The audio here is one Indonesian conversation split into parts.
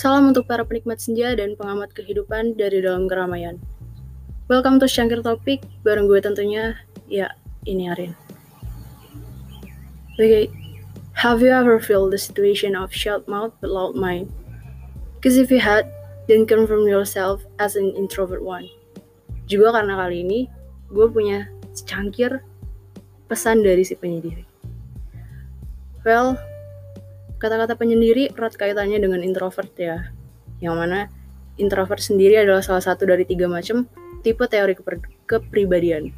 Salam untuk para penikmat senja dan pengamat kehidupan dari dalam keramaian. Welcome to Shangkir Topik, bareng gue tentunya, ya ini Arin. Okay. have you ever feel the situation of shut mouth but loud mind? Cause if you had, then confirm yourself as an introvert one. Juga karena kali ini, gue punya secangkir pesan dari si penyendiri. Well, Kata-kata penyendiri erat kaitannya dengan introvert ya, yang mana introvert sendiri adalah salah satu dari tiga macam tipe teori kepribadian.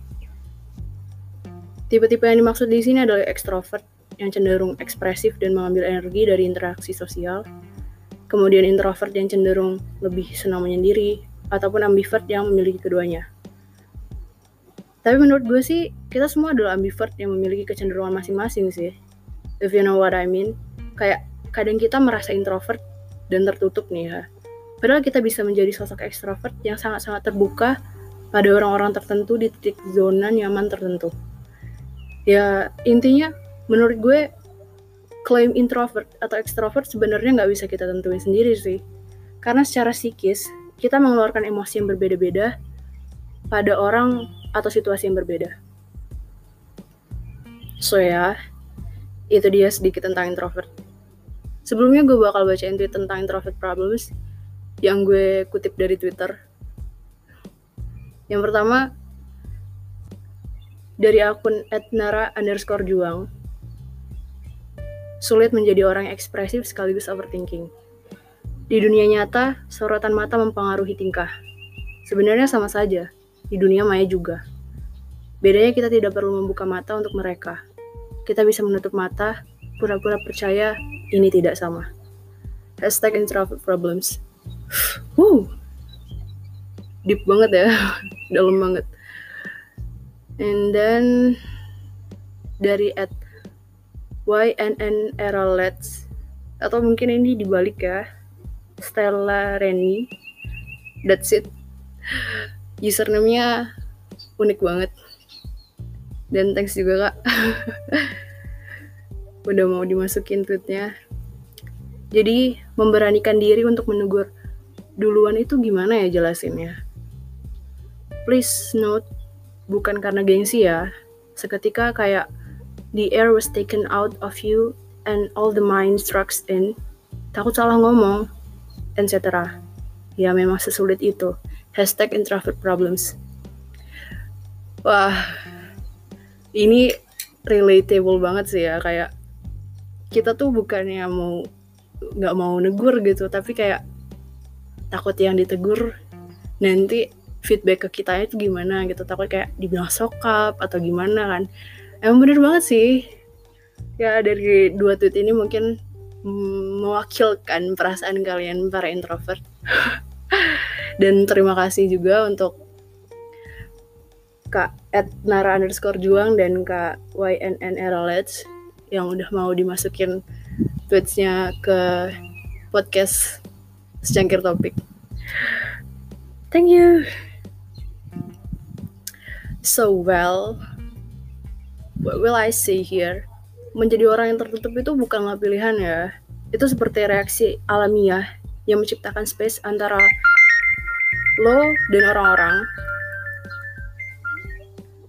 Tipe-tipe yang dimaksud di sini adalah ekstrovert yang cenderung ekspresif dan mengambil energi dari interaksi sosial, kemudian introvert yang cenderung lebih senang menyendiri, ataupun ambivert yang memiliki keduanya. Tapi menurut gue sih, kita semua adalah ambivert yang memiliki kecenderungan masing-masing sih. If you know what I mean kayak kadang kita merasa introvert dan tertutup nih ya. Padahal kita bisa menjadi sosok ekstrovert yang sangat-sangat terbuka pada orang-orang tertentu di titik zona nyaman tertentu. Ya intinya menurut gue klaim introvert atau ekstrovert sebenarnya nggak bisa kita tentuin sendiri sih. Karena secara psikis kita mengeluarkan emosi yang berbeda-beda pada orang atau situasi yang berbeda. So ya, itu dia sedikit tentang introvert. Sebelumnya gue bakal bacain tweet tentang introvert problems yang gue kutip dari Twitter. Yang pertama, dari akun etnara underscore juang. Sulit menjadi orang ekspresif sekaligus overthinking. Di dunia nyata, sorotan mata mempengaruhi tingkah. Sebenarnya sama saja, di dunia maya juga. Bedanya kita tidak perlu membuka mata untuk mereka. Kita bisa menutup mata, pura-pura percaya, ini tidak sama. Hashtag introvert problems. Wuh, deep banget ya, dalam banget. And then dari at YNN era Let's atau mungkin ini dibalik ya Stella Reni that's it username-nya unik banget dan thanks juga kak udah mau dimasukin tweetnya. Jadi memberanikan diri untuk menegur. Duluan itu gimana ya jelasinnya? Please note bukan karena gengsi ya. Seketika kayak the air was taken out of you and all the mind struck in. Takut salah ngomong etc ya memang sesulit itu. Hashtag introvert problems. Wah ini relatable banget sih ya kayak kita tuh bukannya mau nggak mau negur gitu tapi kayak takut yang ditegur nanti feedback ke kita itu gimana gitu. Takut kayak dibilang sokap atau gimana kan. Emang bener banget sih. Ya dari dua tweet ini mungkin mewakilkan perasaan kalian para introvert. Dan terima kasih juga untuk Kak Nara underscore Juang dan Kak YNN Erolets yang udah mau dimasukin tweetsnya ke podcast secangkir topik. Thank you. So well, what will I say here? Menjadi orang yang tertutup itu bukanlah pilihan ya. Itu seperti reaksi alamiah yang menciptakan space antara lo dan orang-orang.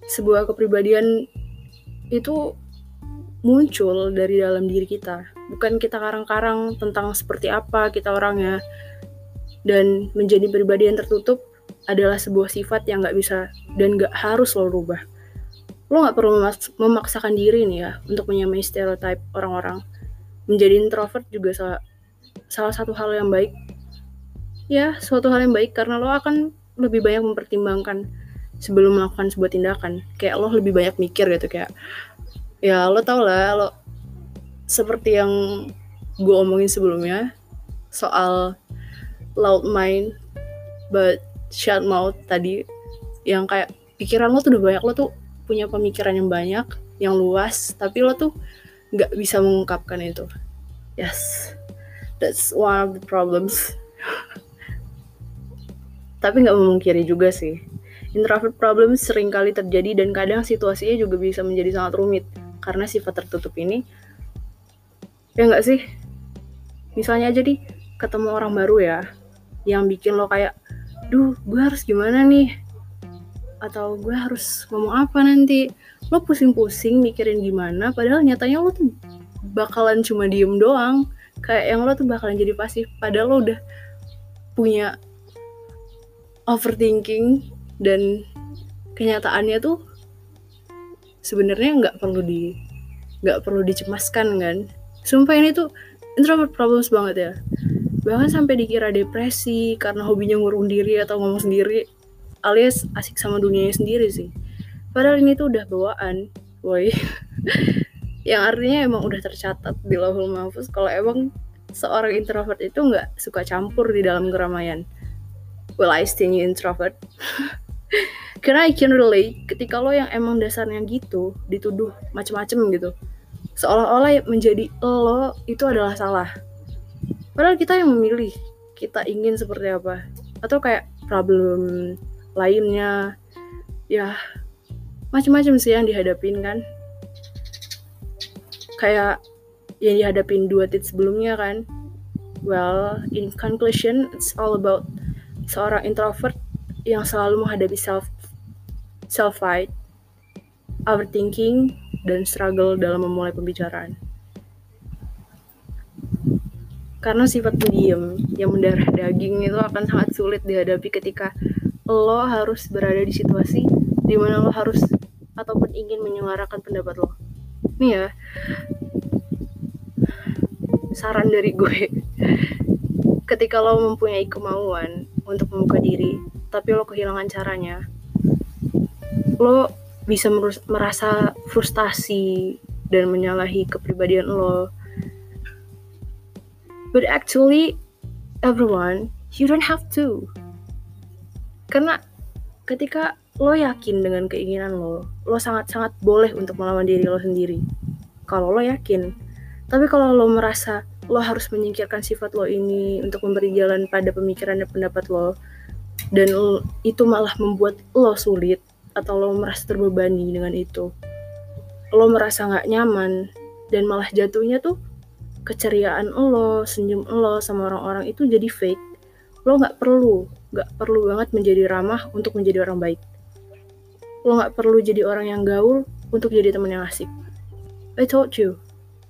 Sebuah kepribadian itu muncul dari dalam diri kita. Bukan kita karang-karang tentang seperti apa kita orangnya. Dan menjadi pribadi yang tertutup adalah sebuah sifat yang gak bisa dan gak harus lo rubah. Lo gak perlu memaksakan diri nih ya untuk menyamai stereotip orang-orang. Menjadi introvert juga salah, salah satu hal yang baik. Ya, suatu hal yang baik karena lo akan lebih banyak mempertimbangkan sebelum melakukan sebuah tindakan. Kayak lo lebih banyak mikir gitu kayak ya lo tau lah lo seperti yang gue omongin sebelumnya soal loud mind but shut mouth tadi yang kayak pikiran lo tuh udah banyak lo tuh punya pemikiran yang banyak yang luas tapi lo tuh nggak bisa mengungkapkan itu. Yes that's one of the problems. Tapi nggak memungkiri juga sih. Introvert problems sering kali terjadi dan kadang situasinya juga bisa menjadi sangat rumit karena sifat tertutup ini ya nggak sih? Misalnya aja di ketemu orang baru ya yang bikin lo kayak duh gue harus gimana nih? Atau gue harus ngomong apa nanti? Lo pusing-pusing mikirin gimana padahal nyatanya lo tuh bakalan cuma diem doang. Kayak yang lo tuh bakalan jadi pasif padahal lo udah punya overthinking dan kenyataannya tuh sebenarnya nggak perlu di nggak perlu dicemaskan kan? Sumpah ini tuh introvert problems banget ya. Bahkan sampai dikira depresi karena hobinya ngurung diri atau ngomong sendiri alias asik sama dunianya sendiri sih. Padahal ini tuh udah bawaan woi. Yang artinya emang udah tercatat di level mahfuz kalau emang seorang introvert itu nggak suka campur di dalam keramaian. Well I still introvert karena I can relate ketika lo yang emang dasarnya gitu dituduh macem-macem gitu. Seolah-olah menjadi lo itu adalah salah. Padahal kita yang memilih kita ingin seperti apa. Atau kayak problem lainnya. Ya macam-macam sih yang dihadapin kan. Kayak yang dihadapin dua tit sebelumnya kan. Well in conclusion it's all about seorang introvert yang selalu menghadapi self self fight overthinking dan struggle dalam memulai pembicaraan. Karena sifat pendiam yang mendarah daging itu akan sangat sulit dihadapi ketika lo harus berada di situasi di mana lo harus ataupun ingin menyuarakan pendapat lo. Nih ya, saran dari gue, ketika lo mempunyai kemauan untuk membuka diri, tapi lo kehilangan caranya, lo bisa merasa frustasi dan menyalahi kepribadian lo. But actually, everyone, you don't have to. Karena ketika lo yakin dengan keinginan lo lo sangat-sangat boleh untuk melawan diri lo sendiri. Kalau lo yakin. Tapi kalau lo merasa lo harus menyingkirkan sifat lo ini untuk memberi jalan pada pemikiran dan pendapat lo dan itu malah membuat lo sulit atau lo merasa terbebani dengan itu lo merasa nggak nyaman dan malah jatuhnya tuh keceriaan lo senyum lo sama orang-orang itu jadi fake lo nggak perlu Gak perlu banget menjadi ramah untuk menjadi orang baik. Lo gak perlu jadi orang yang gaul untuk jadi teman yang asik. I told you.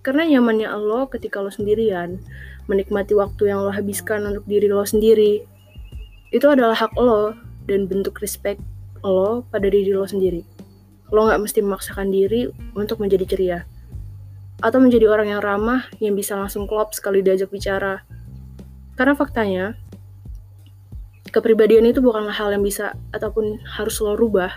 Karena nyamannya lo ketika lo sendirian, menikmati waktu yang lo habiskan untuk diri lo sendiri, itu adalah hak lo dan bentuk respect lo pada diri lo sendiri. Lo gak mesti memaksakan diri untuk menjadi ceria. Atau menjadi orang yang ramah yang bisa langsung klop sekali diajak bicara. Karena faktanya, kepribadian itu bukanlah hal yang bisa ataupun harus lo rubah.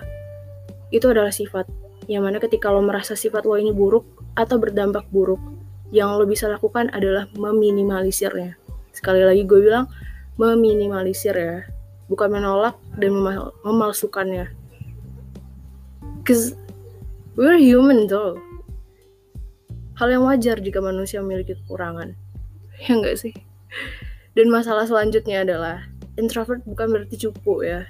Itu adalah sifat. Yang mana ketika lo merasa sifat lo ini buruk atau berdampak buruk, yang lo bisa lakukan adalah meminimalisirnya. Sekali lagi gue bilang, meminimalisir ya. Bukan menolak dan memal memalsukannya. Cause we're human though. Hal yang wajar jika manusia memiliki kekurangan. Ya enggak sih? Dan masalah selanjutnya adalah introvert bukan berarti cupu ya.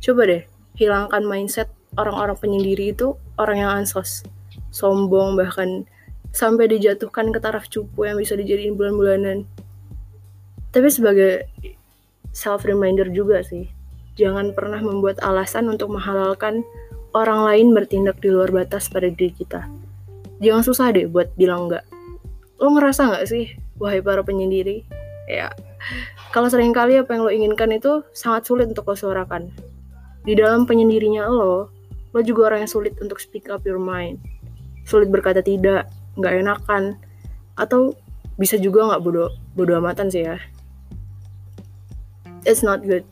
Coba deh, hilangkan mindset orang-orang penyendiri itu orang yang ansos, sombong bahkan sampai dijatuhkan ke taraf cupu yang bisa dijadiin bulan-bulanan. Tapi sebagai self reminder juga sih, jangan pernah membuat alasan untuk menghalalkan orang lain bertindak di luar batas pada diri kita. Jangan susah deh buat bilang enggak. Lo ngerasa nggak sih, wahai para penyendiri? Ya, kalau sering kali apa yang lo inginkan itu sangat sulit untuk lo suarakan. Di dalam penyendirinya lo, lo juga orang yang sulit untuk speak up your mind. Sulit berkata tidak, nggak enakan, atau bisa juga nggak bodoh, bodoh amatan sih ya. It's not good.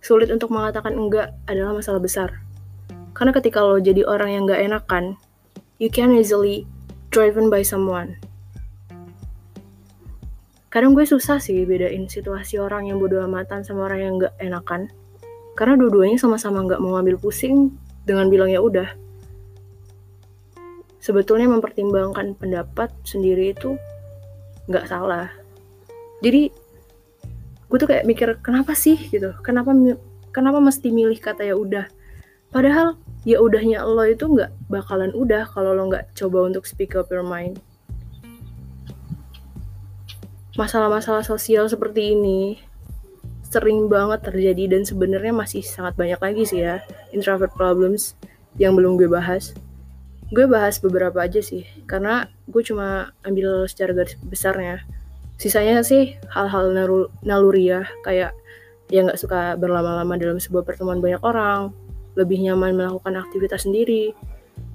Sulit untuk mengatakan enggak adalah masalah besar. Karena ketika lo jadi orang yang nggak enakan, you can easily driven by someone kadang gue susah sih bedain situasi orang yang bodoh amatan sama orang yang gak enakan karena dua-duanya sama-sama gak mau ngambil pusing dengan bilang ya udah sebetulnya mempertimbangkan pendapat sendiri itu gak salah jadi gue tuh kayak mikir kenapa sih gitu kenapa kenapa mesti milih kata ya udah padahal ya udahnya lo itu nggak bakalan udah kalau lo nggak coba untuk speak up your mind masalah-masalah sosial seperti ini sering banget terjadi dan sebenarnya masih sangat banyak lagi sih ya introvert problems yang belum gue bahas. Gue bahas beberapa aja sih, karena gue cuma ambil secara garis besarnya. Sisanya sih hal-hal naluriah kayak yang gak suka berlama-lama dalam sebuah pertemuan banyak orang, lebih nyaman melakukan aktivitas sendiri,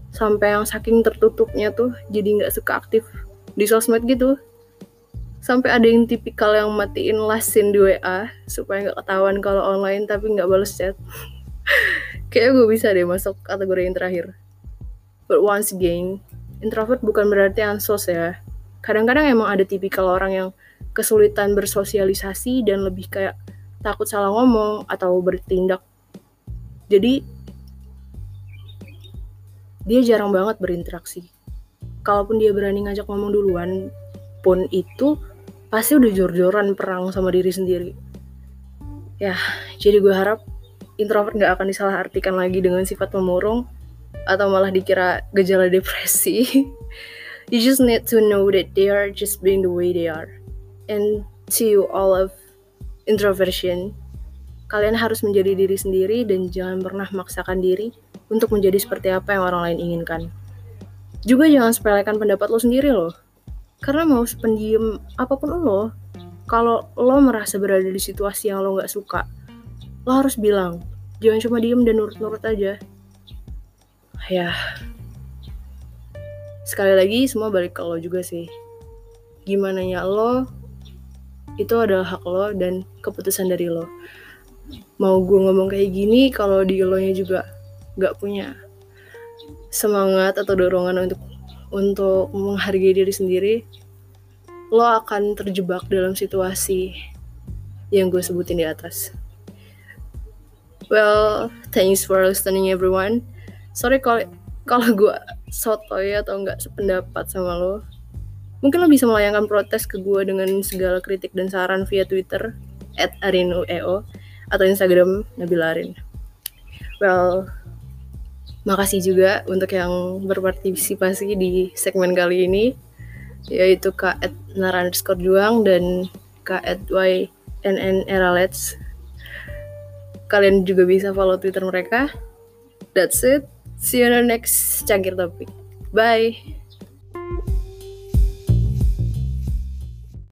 sampai yang saking tertutupnya tuh jadi gak suka aktif di sosmed gitu. Sampai ada yang tipikal yang matiin lasin di WA supaya nggak ketahuan kalau online tapi nggak balas chat. Kayak gue bisa deh masuk kategori yang terakhir. But once again introvert bukan berarti ansos ya kadang-kadang emang ada tipikal orang yang kesulitan bersosialisasi dan lebih kayak takut salah ngomong atau bertindak jadi dia jarang banget berinteraksi kalaupun dia berani ngajak ngomong duluan pun itu pasti udah jor-joran perang sama diri sendiri. Ya, jadi gue harap introvert gak akan disalahartikan lagi dengan sifat pemurung atau malah dikira gejala depresi. you just need to know that they are just being the way they are. And to you all of introversion, kalian harus menjadi diri sendiri dan jangan pernah memaksakan diri untuk menjadi seperti apa yang orang lain inginkan. Juga jangan sepelekan pendapat lo sendiri loh karena mau sependiam apa pun lo kalau lo merasa berada di situasi yang lo nggak suka lo harus bilang jangan cuma diem dan nurut-nurut aja ya sekali lagi semua balik ke lo juga sih gimana ya lo itu adalah hak lo dan keputusan dari lo mau gue ngomong kayak gini kalau di lo nya juga nggak punya semangat atau dorongan untuk untuk menghargai diri sendiri, lo akan terjebak dalam situasi yang gue sebutin di atas. Well, thanks for listening everyone. Sorry kalau kalau gue sotoy atau nggak sependapat sama lo. Mungkin lo bisa melayangkan protes ke gue dengan segala kritik dan saran via Twitter at arinueo atau Instagram Nabila Arin. Well, Makasih juga untuk yang berpartisipasi di segmen kali ini, yaitu Kak Ed Nara Juang dan Kak Ed Y NN Eralets. Kalian juga bisa follow Twitter mereka. That's it. See you on the next cangkir topik. Bye.